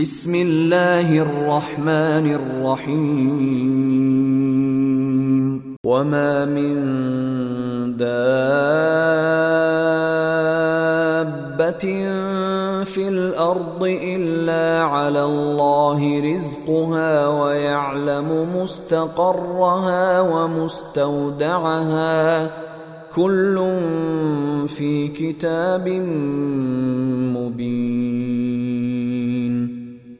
بسم الله الرحمن الرحيم. وما من دابة في الأرض إلا على الله رزقها ويعلم مستقرها ومستودعها. كل في كتاب مبين.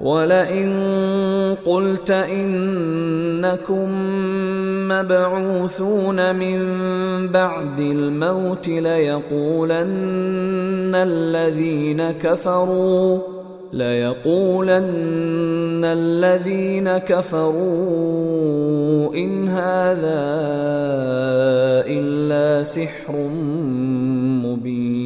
ولئن قلت إنكم مبعوثون من بعد الموت ليقولن الذين كفروا ليقولن الذين كفروا إن هذا إلا سحر مبين.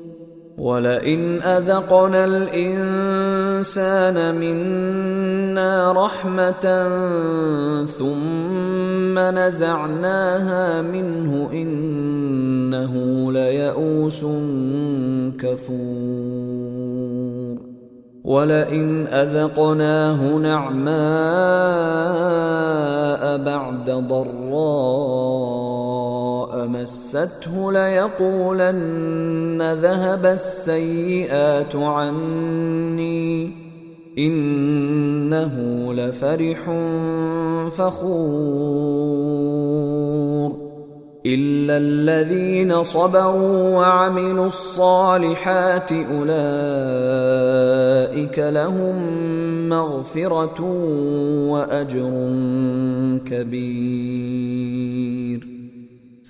ولئن اذقنا الانسان منا رحمه ثم نزعناها منه انه ليئوس كفور ولئن اذقناه نعماء بعد ضراء مسته ليقولن ذهب السيئات عني إنه لفرح فخور إلا الذين صبروا وعملوا الصالحات أولئك لهم مغفرة وأجر كبير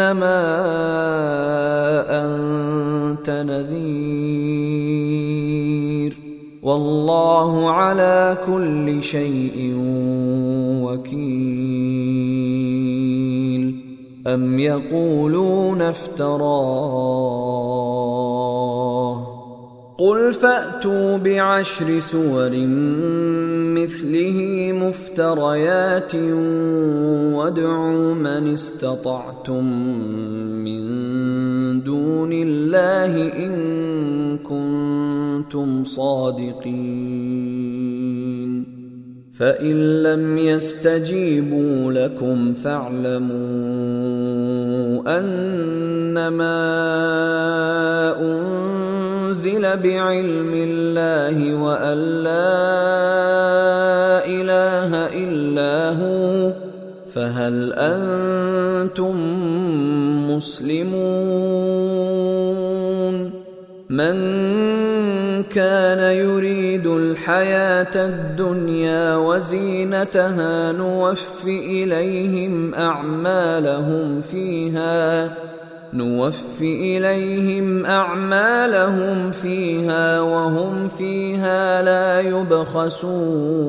إنما أنت نذير. والله على كل شيء وكيل. أم يقولون افتراه؟ قل فاتوا بعشر سور مثله مفتريات وادعوا من استطعتم من دون الله ان كنتم صادقين فإن لم يستجيبوا لكم فاعلموا أنما أنزل بعلم الله وأن لا إله إلا هو فهل أنتم مسلمون من كان يريد الحياة الدنيا وزينتها نوف إليهم أعمالهم فيها نوف إليهم أعمالهم فيها وهم فيها لا يبخسون.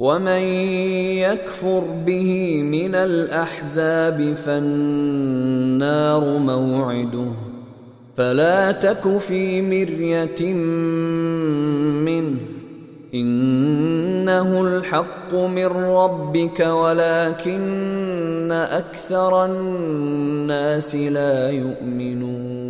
ومن يكفر به من الاحزاب فالنار موعده فلا تك في مريه منه انه الحق من ربك ولكن أكثر الناس لا يؤمنون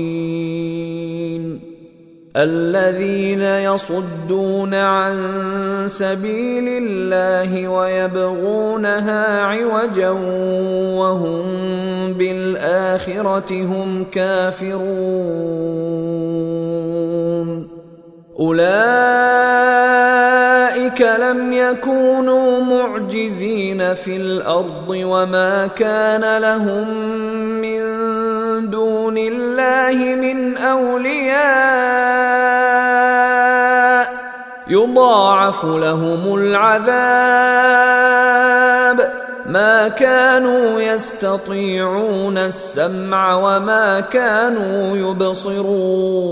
الذين يصدون عن سبيل الله ويبغونها عوجا وهم بالآخرة هم كافرون. أولئك لم يكونوا معجزين في الأرض وما كان لهم من دون الله من أولياء يضاعف لهم العذاب. ما كانوا يستطيعون السمع وما كانوا يبصرون.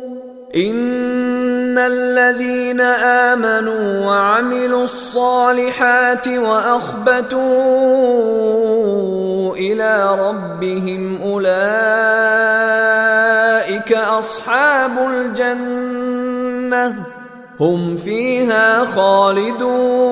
إن الذين آمنوا وعملوا الصالحات وأخبتوا إلى ربهم أولئك أصحاب الجنة هم فيها خالدون.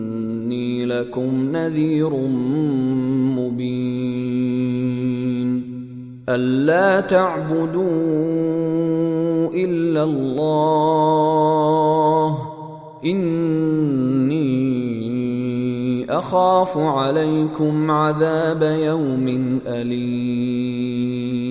لكم نذير مبين. ألا تعبدوا إلا الله. إني أخاف عليكم عذاب يوم أليم.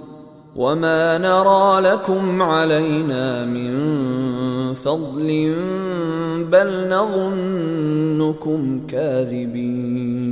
وما نرى لكم علينا من فضل بل نظنكم كاذبين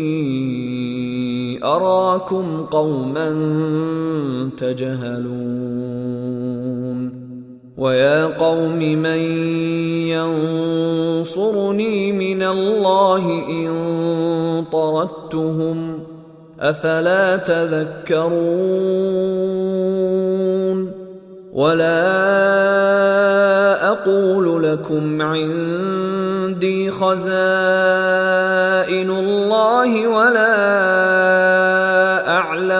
أراكم قوما تجهلون ويا قوم من ينصرني من الله إن طردتهم أفلا تذكرون ولا أقول لكم عندي خزائن الله ولا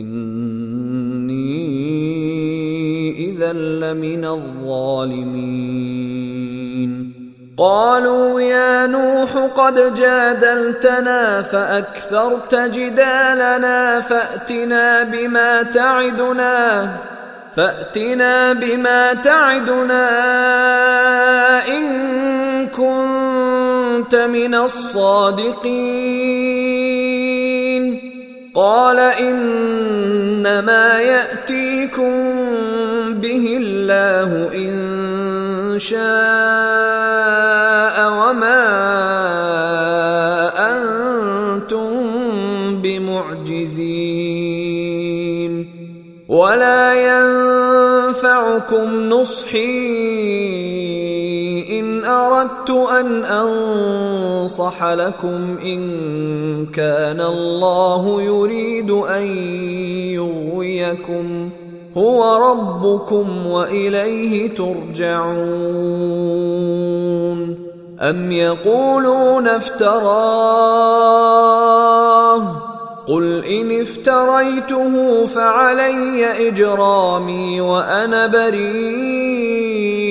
إني إذا لمن الظالمين. قالوا يا نوح قد جادلتنا فأكثرت جدالنا فأتنا بما تعدنا فأتنا بما تعدنا إن كنت من الصادقين. قال إنما يأتيكم به الله إن شاء وما أنتم بمعجزين. ولا ينفعكم نصحي أردت أن أنصح لكم إن كان الله يريد أن يغويكم. هو ربكم وإليه ترجعون. أم يقولون افتراه؟ قل إن افتريته فعلي إجرامي وأنا بريء.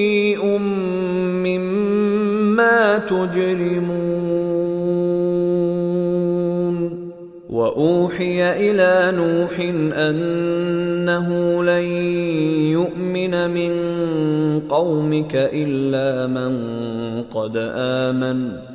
مما تجرمون. وأوحي إلى نوح أنه لن يؤمن من قومك إلا من قد آمن.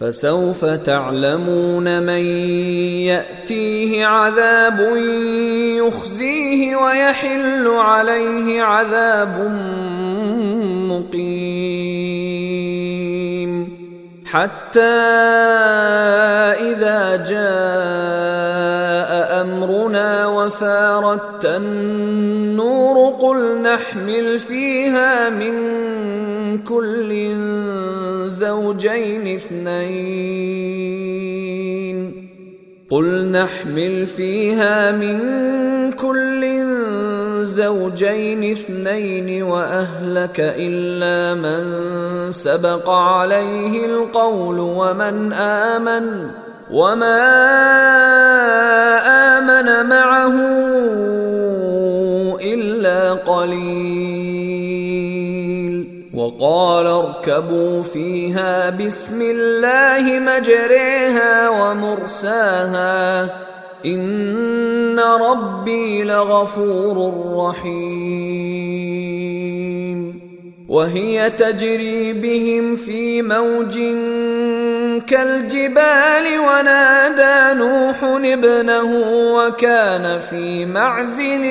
فسوف تعلمون من يأتيه عذاب يخزيه ويحل عليه عذاب مقيم. حتى إذا جاء أمرنا وفارت النور قل نحمل فيها من كل زوجين اثنين. قل نحمل فيها من كل زوجين اثنين وأهلك إلا من سبق عليه القول ومن آمن. وما امن معه الا قليل وقال اركبوا فيها بسم الله مجريها ومرساها ان ربي لغفور رحيم وهي تجري بهم في موج كالجبال ونادى نوح ابنه وكان في معزل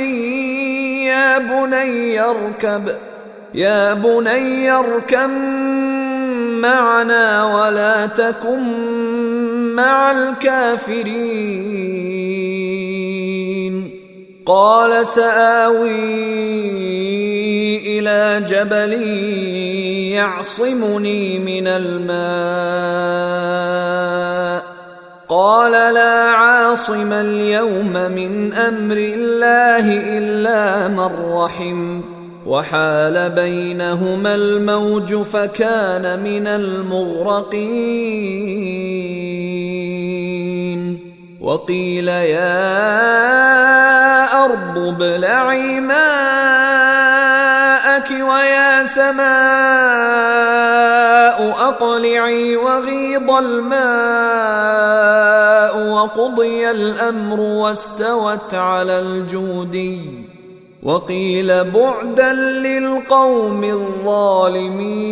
يا بني اركب يا بني اركب معنا ولا تكن مع الكافرين. قال سآوي إلى جبل يعصمني من الماء. قال لا عاصم اليوم من أمر الله إلا من رحم. وحال بينهما الموج فكان من المغرقين. وقيل يا أرض ابلعي ماءك ويا سماء أقلعي وغيض الماء وقضي الأمر واستوت على الجودي وقيل بعدا للقوم الظالمين.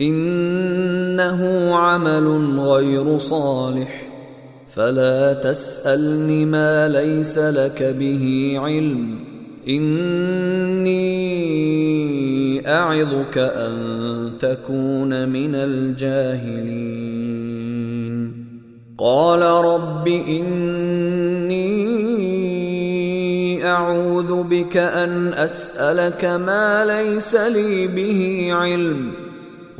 إنه عمل غير صالح. فلا تسألني ما ليس لك به علم. إني أعظك أن تكون من الجاهلين. قال رب إني أعوذ بك أن أسألك ما ليس لي به علم.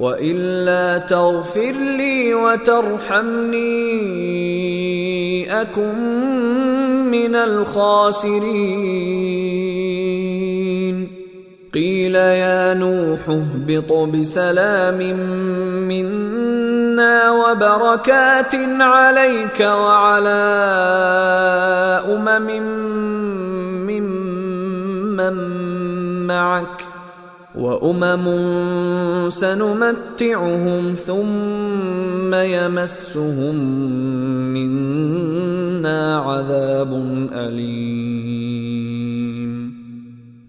وإلا تغفر لي وترحمني أكن من الخاسرين. قيل يا نوح اهبط بسلام منا وبركات عليك وعلى أمم ممن معك. وأمم سنمتعهم ثم يمسهم منا عذاب أليم.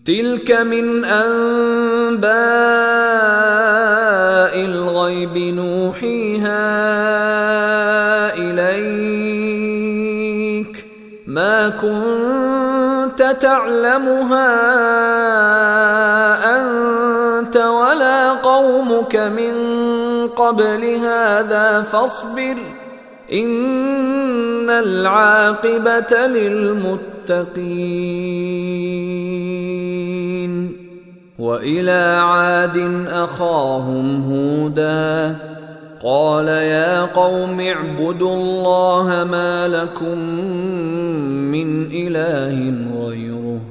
تلك من أنباء الغيب نوحيها إليك. ما كنت تعلمها من قبل هذا فاصبر إن العاقبة للمتقين وإلى عاد أخاهم هودا قال يا قوم اعبدوا الله ما لكم من إله غيره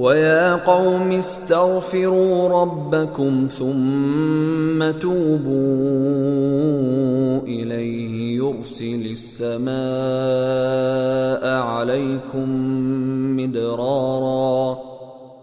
ويا قوم استغفروا ربكم ثم توبوا اليه يرسل السماء عليكم مدرارا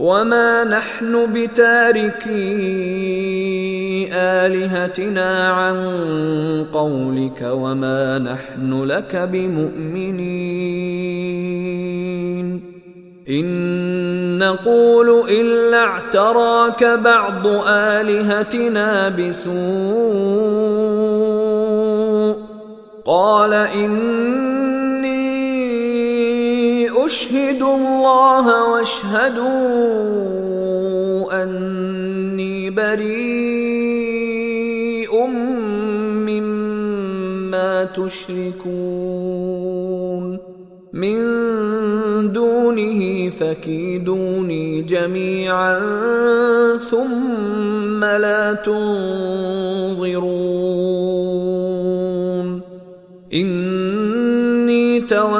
وما نحن بتاركي الهتنا عن قولك وما نحن لك بمؤمنين ان نقول الا اعتراك بعض الهتنا بسوء قال اني اشهد الله واشهدوا أني بريء مما تشركون. من دونه فكيدوني جميعا ثم لا تنظرون. إني توكلت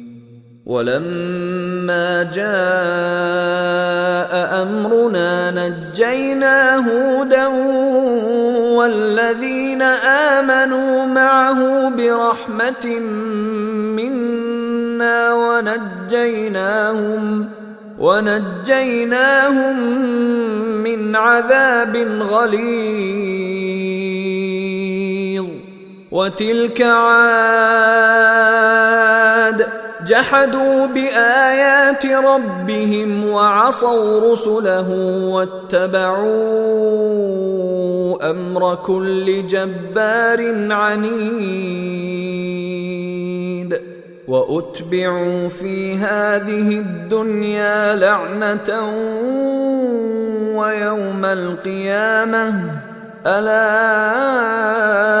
ولما جاء أمرنا نجينا هودا والذين آمنوا معه برحمة منا ونجيناهم ونجيناهم من عذاب غليظ. وتلك عاد جحدوا بآيات ربهم وعصوا رسله واتبعوا أمر كل جبار عنيد وأتبعوا في هذه الدنيا لعنة ويوم القيامة. ألا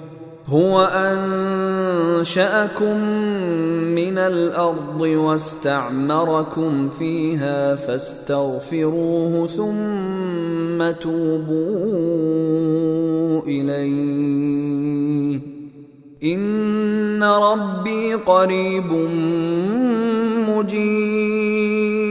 هو أنشأكم من الأرض واستعمركم فيها فاستغفروه ثم توبوا إليه. إن ربي قريب مجيب.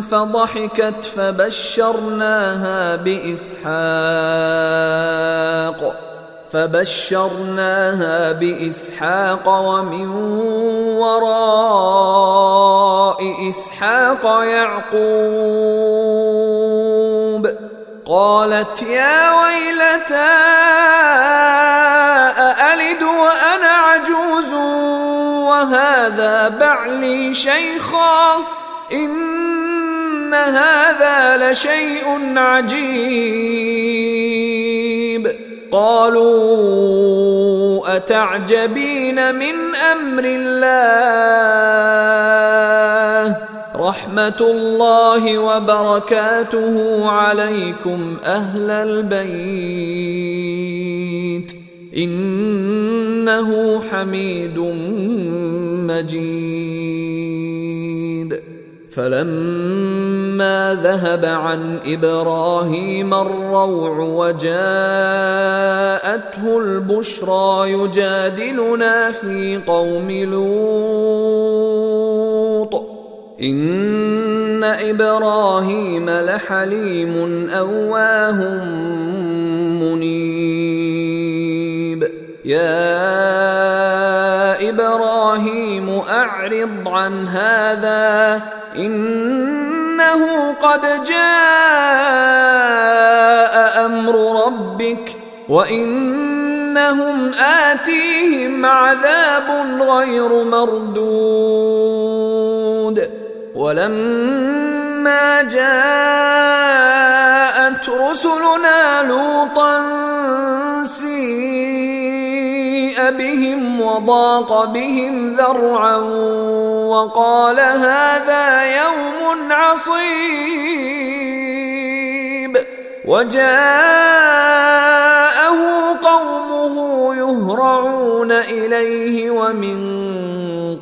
فضحكت فبشرناها بإسحاق. فبشرناها بإسحاق ومن وراء إسحاق يعقوب. قالت يا ويلتى أألد وأنا عجوز؟ وهذا بعلي شيخا إن هذا لشيء عجيب. قالوا اتعجبين من أمر الله؟ رحمه الله وبركاته عليكم أهل البيت. انه حميد مجيد. فلما ذهب عن إبراهيم الروع وجاءته البشرى يجادلنا في قوم لوط. إن إبراهيم لحليم أواه منيب. يا إبراهيم أعرض عن هذا إنه قد جاء أمر ربك وإنهم آتيهم عذاب غير مردود ولما جاءت رسلنا لوطا بهم وضاق بهم ذرعا وقال هذا يوم عصيب. وجاءه قومه يهرعون إليه ومن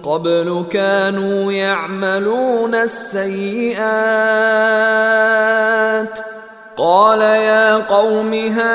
قبل كانوا يعملون السيئات. قال يا قوم هؤلاء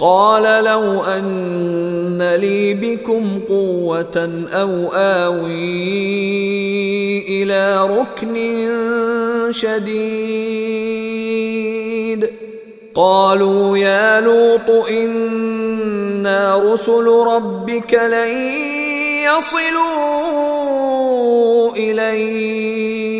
قال لو أن لي بكم قوة أو آوي إلى ركن شديد. قالوا يا لوط إنا رسل ربك لن يصلوا إليك.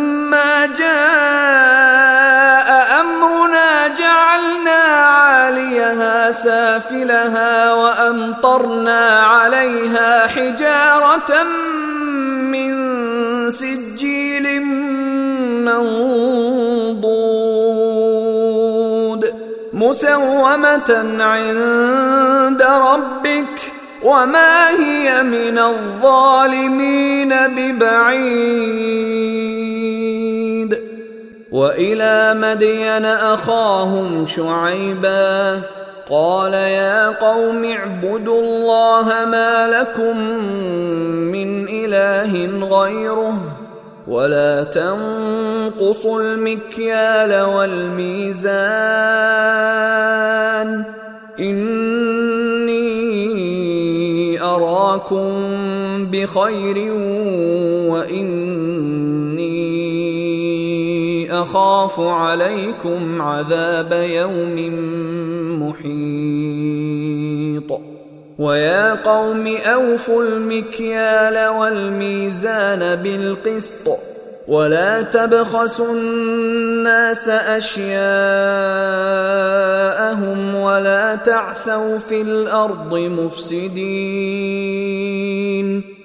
فلما جاء امرنا جعلنا عاليها سافلها وامطرنا عليها حجاره من سجيل منضود مسومه عند ربك وما هي من الظالمين ببعيد وإلى مدين أخاهم شعيبا قال يا قوم اعبدوا الله ما لكم من إله غيره ولا تنقصوا المكيال والميزان إني أراكم بخير واني اخاف عليكم عذاب يوم محيط. ويا قوم أوفوا المكيال والميزان بالقسط. ولا تبخسوا الناس أشياءهم ولا تعثوا في الأرض مفسدين.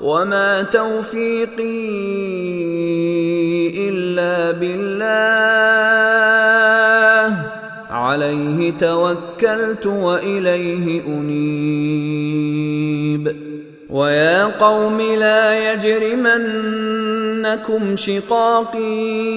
وما توفيقي الا بالله عليه توكلت واليه انيب ويا قوم لا يجرمنكم شقاقي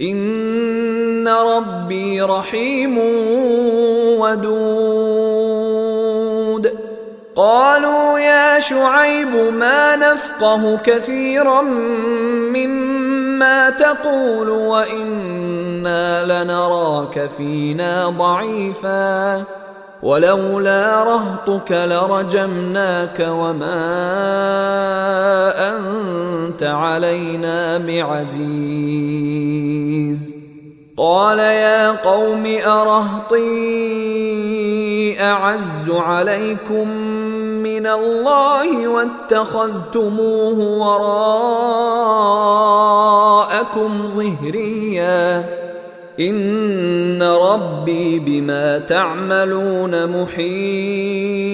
ان ربي رحيم ودود. قالوا يا شعيب ما نفقه كثيرا مما تقول وأنا لنراك فينا ضعيفا. ولولا رهطك لرجمناك وما أنت علينا بعزيز. قال يا قوم أرهطي أعز عليكم من الله واتخذتموه وراءكم ظهريا ان ربي بما تعملون محيط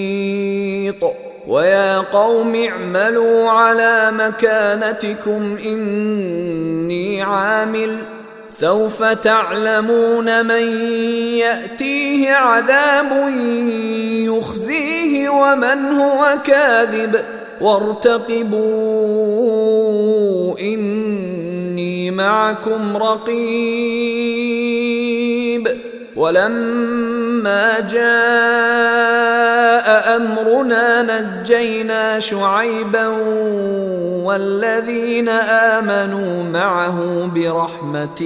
ويا قوم اعملوا على مكانتكم اني عامل سوف تعلمون من ياتيه عذاب يخزيه ومن هو كاذب وارتقبوا اني معكم رقيب ولما جاء أمرنا نجينا شعيبا والذين آمنوا معه برحمة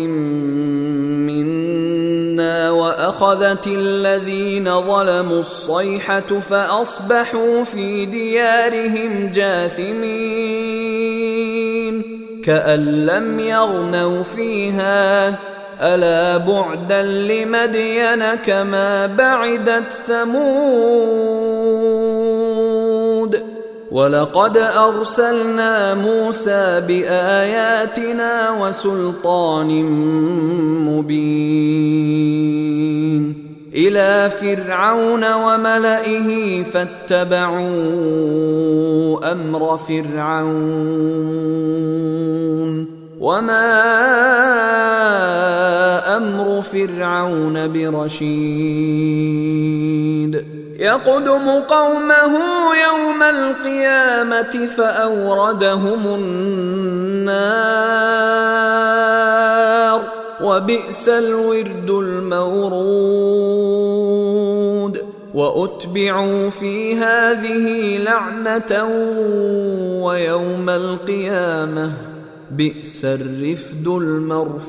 منا وأخذت الذين ظلموا الصيحة فأصبحوا في ديارهم جاثمين كأن لم يغنوا فيها. ألا بعدا لمدين كما بعدت ثمود. ولقد أرسلنا موسى بآياتنا وسلطان مبين. إلى فرعون وملئه فاتبعوا أمر فرعون وما أمر فرعون برشيد يقدم قومه يوم القيامة فأوردهم النار وبئس الورد المورود. وأتبعوا في هذه لعنة ويوم القيامة بئس الرفد المرفود.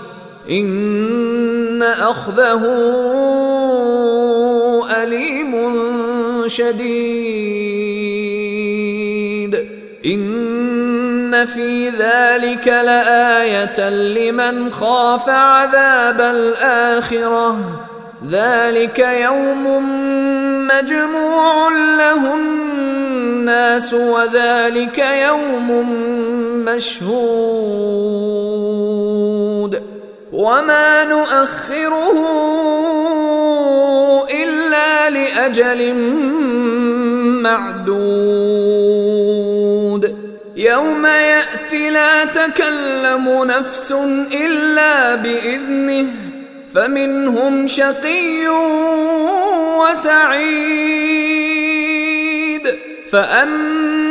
إن أخذه أليم شديد. إن في ذلك لآية لمن خاف عذاب الآخرة. ذلك يوم مجموع له الناس وذلك يوم مشهود. وما نؤخره الا لاجل معدود يوم ياتي لا تكلم نفس الا باذنه فمنهم شقي وسعيد فاما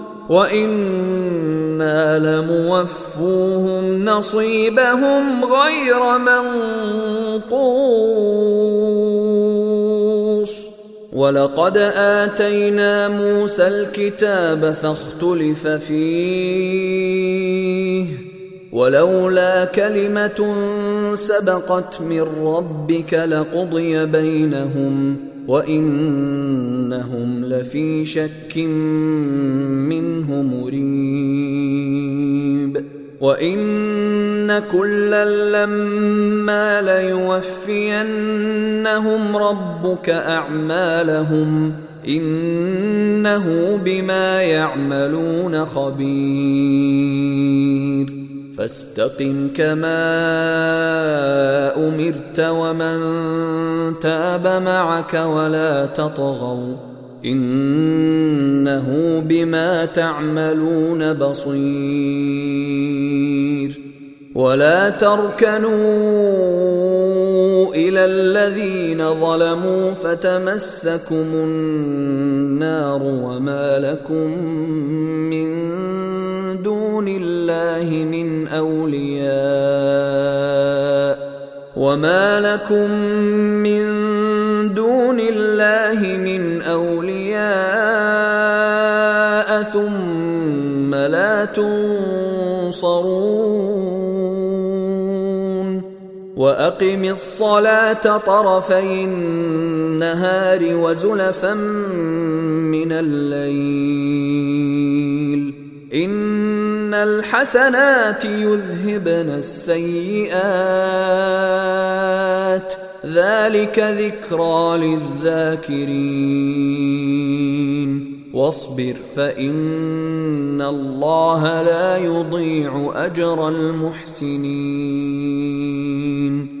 وأنا لموفوهم نصيبهم غير منقوص ولقد اتينا موسى الكتاب فاختلف فيه ولولا كلمه سبقت من ربك لقضي بينهم وإنهم لفي شك منه مريب. وإن كلا لما ليوفينهم ربك أعمالهم إنه بما يعملون خبير. فاستقم كما أمرت ومن تاب معك ولا تطغوا إنه بما تعملون بصير ولا تركنوا إلى الذين ظلموا فتمسكم النار وما لكم من دون الله من أولياء وما لكم من دون الله من أولياء ثم لا تنصرون وأقم الصلاة طرفي النهار وزلفا من الليل إن الحسنات يذهبن السيئات. ذلك ذكرى للذاكرين. واصبر فإن الله لا يضيع أجر المحسنين.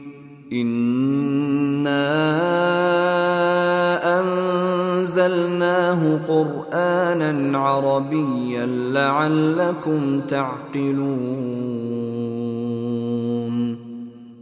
انا انزلناه قرانا عربيا لعلكم تعقلون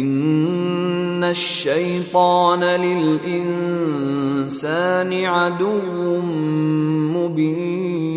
ان الشيطان للانسان عدو مبين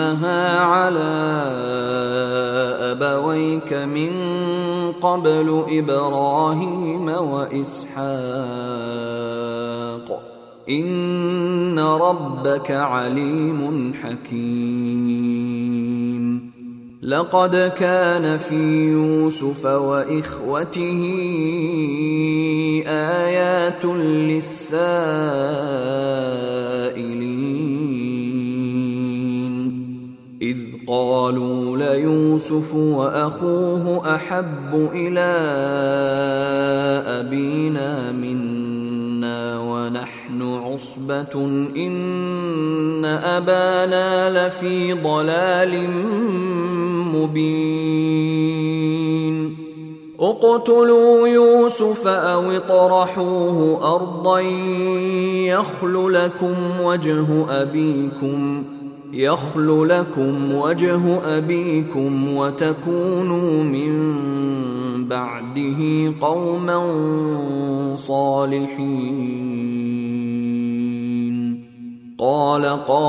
اتمها على أبويك من قبل إبراهيم وإسحاق. إن ربك عليم حكيم. لقد كان في يوسف وإخوته آيات للسائلين. إذ قالوا ليوسف وأخوه أحب إلى أبينا منا ونحن عصبة إن أبانا لفي ضلال مبين. اقتلوا يوسف أو اطرحوه أرضا يخل لكم وجه أبيكم. يخل لكم وجه أبيكم وتكونوا من بعده قوما صالحين. قال قائل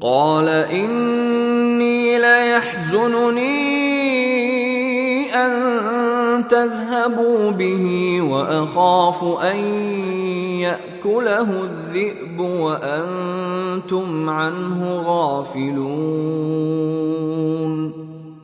قال إني ليحزنني أن تذهبوا به وأخاف أن يأكله الذئب وأنتم عنه غافلون.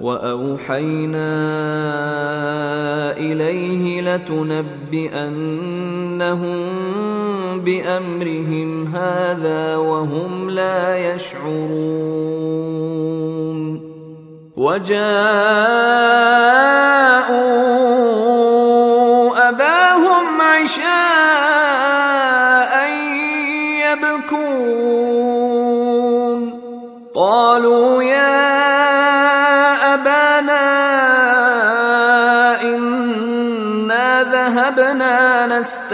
وأوحينا إليه لتنبئنهم بأمرهم هذا وهم لا يشعرون. وجاءوا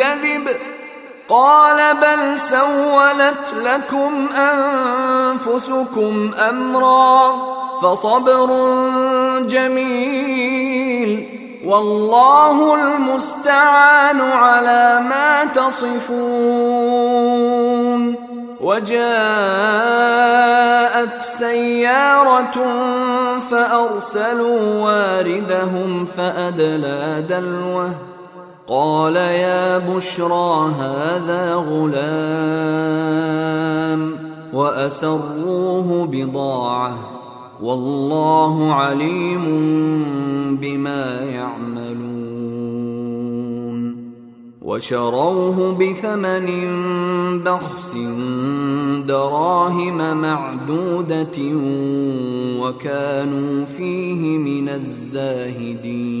كذب قال بل سولت لكم أنفسكم أمرا فصبر جميل والله المستعان على ما تصفون وجاءت سيارة فأرسلوا واردهم فأدلى دلوه قال يا بشرى هذا غلام وأسروه بضاعة والله عليم بما يعملون وشروه بثمن بخس دراهم معدودة وكانوا فيه من الزاهدين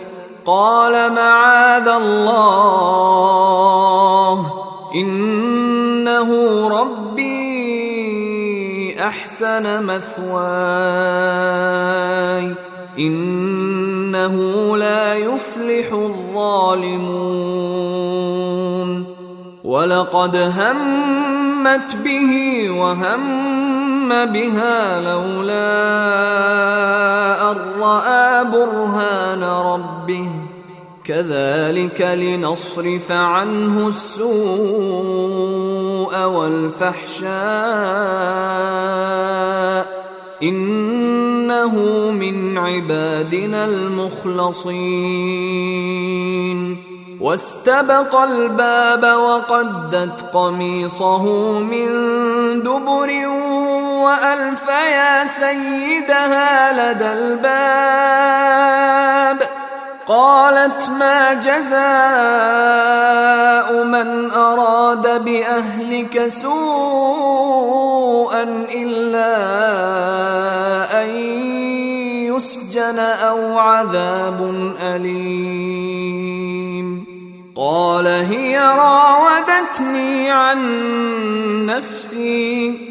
قال معاذ الله إنه ربي أحسن مثواي إنه لا يفلح الظالمون ولقد همت به وهم بها لولا ان راى برهان ربه كذلك لنصرف عنه السوء والفحشاء انه من عبادنا المخلصين واستبق الباب وقدت قميصه من دبر وألف يا سيدها لدى الباب. قالت ما جزاء من أراد بأهلك سوءا إلا أن يسجن أو عذاب أليم. قال هي راودتني عن نفسي.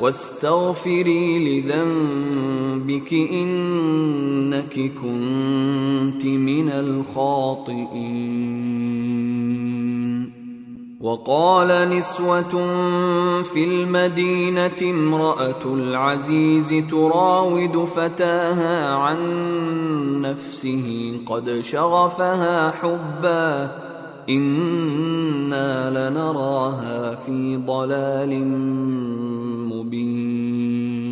واستغفري لذنبك إنك كنت من الخاطئين. وقال نسوة في المدينة امرأة العزيز تراود فتاها عن نفسه قد شغفها حبا أنا لنراها في ضلال مبين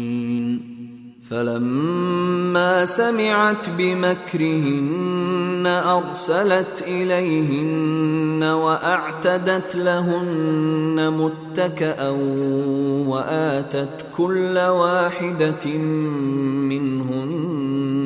فلما سمعت بمكرهن ارسلت اليهن واعتدت لهن متكئا واتت كل واحدة منهن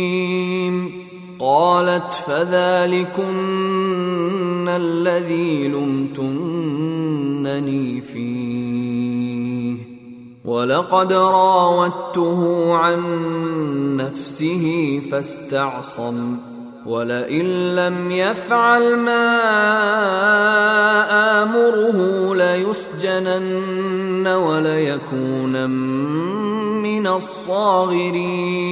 قالت فذلكن الذي لمتنني فيه. ولقد راودته عن نفسه فاستعصم. ولئن لم يفعل ما آمره ليسجنن وليكون من الصاغرين.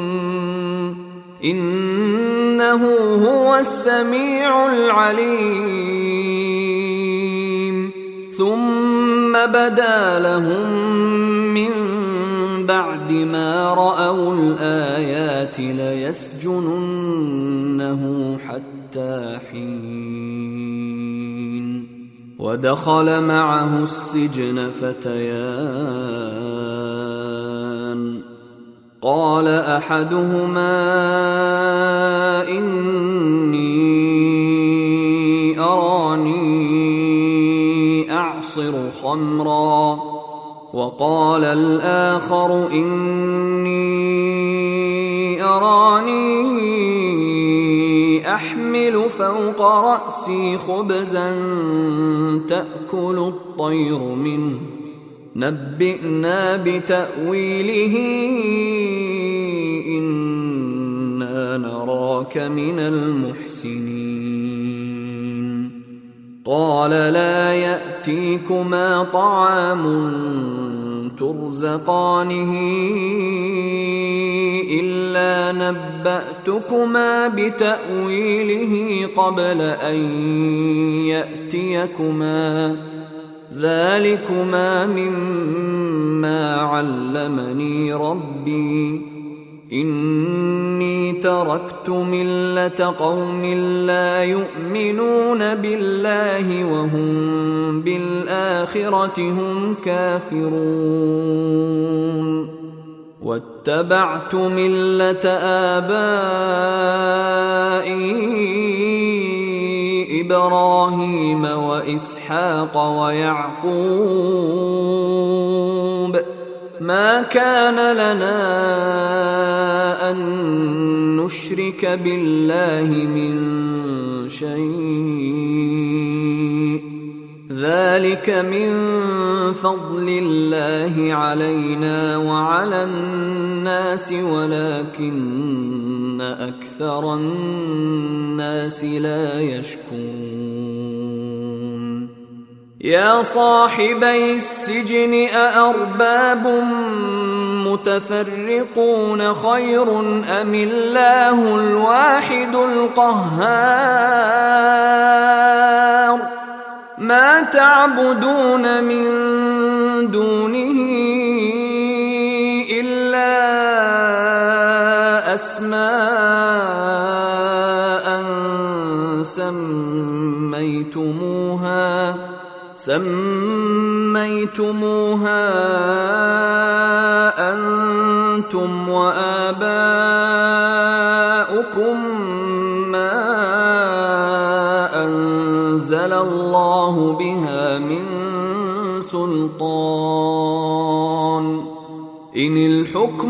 إنه هو السميع العليم. ثم بدا لهم من بعد ما رأوا الآيات ليسجننه حتى حين. ودخل معه السجن فتيان. قال أحدهما إني أراني أعصر خمرا وقال الآخر إني أراني أحمل فوق رأسي خبزا تأكل الطير منه نبئنا بتأويله إنا نراك من المحسنين. قال لا يأتيكما طعام ترزقانه إلا نبأتكما بتأويله قبل أن يأتيكما. ذلكما مما علمني ربي. إني تركت ملة قوم لا يؤمنون بالله وهم بالآخرة هم كافرون. واتبعت ملة آبائي إبراهيم وإسحاق ويعقوب. ما كان لنا أن نشرك بالله من شيء. ذلك من فضل الله علينا وعلى الناس ولكن أكثر الناس لا يشكرون. يا صاحبي السجن أأرباب متفرقون خير أم الله الواحد القهار؟ ما تعبدون من دونه إلا أسماء سميتموها سميتموها أنتم وآباؤكم.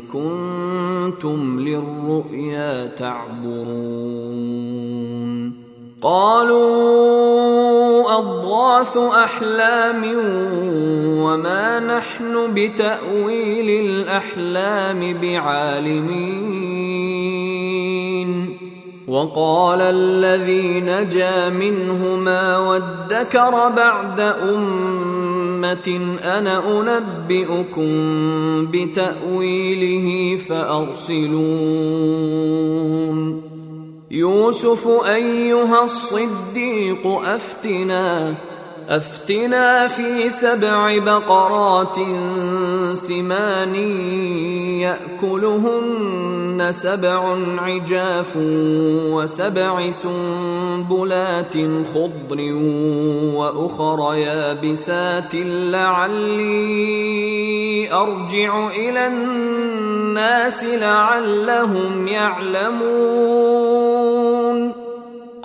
كنتم للرؤيا تعبرون. قالوا أضغاث أحلام وما نحن بتأويل الأحلام بعالمين. وقال الذي نجا منهما وادكر بعد أمة أنا أنبئكم بتأويله فأرسلون. يوسف أيها الصديق أفتنا أفتنا في سبع بقرات سمان يأكلهن سبع عجاف وسبع سنبلات خضر وأخر يابسات لعلي أرجع إلى الناس لعلهم يعلمون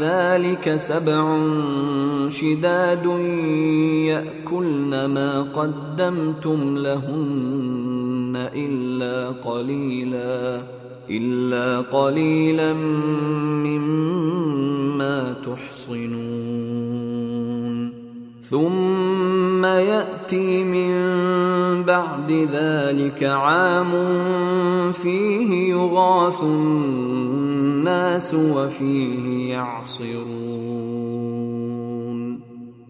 ذلك سبع شداد يأكلن ما قدمتم لهن إلا قليلا إلا قليلا مما تحصنون. ثم يأتي من بعد ذلك عام فيه يغاث الناس وفيه يعصرون.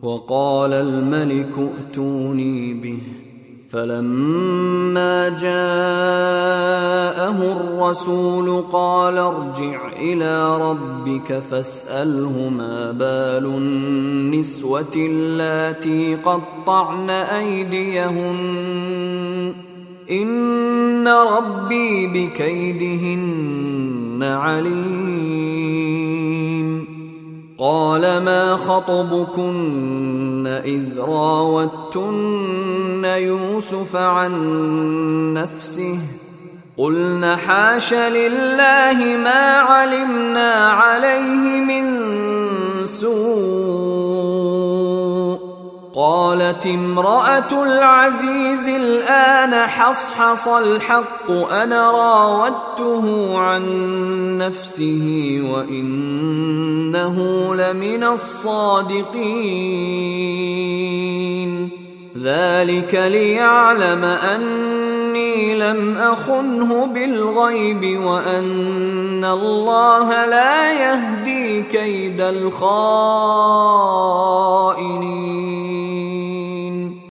وقال الملك ائتوني به. فلما جاءه الرسول قال ارجع إلى ربك فاسأله ما بال النسوة اللاتي قطعن أيديهن. ان ربي بكيدهن عليم. قال ما خطبكن اذ راوتن يوسف عن نفسه؟ قلن حاش لله ما علمنا عليه من سوء. قالت امرأة العزيز الآن حصحص الحق أنا راودته عن نفسه وإنه لمن الصادقين. ذلك ليعلم أني لم أخنه بالغيب وأن الله لا يهدي كيد الخائنين.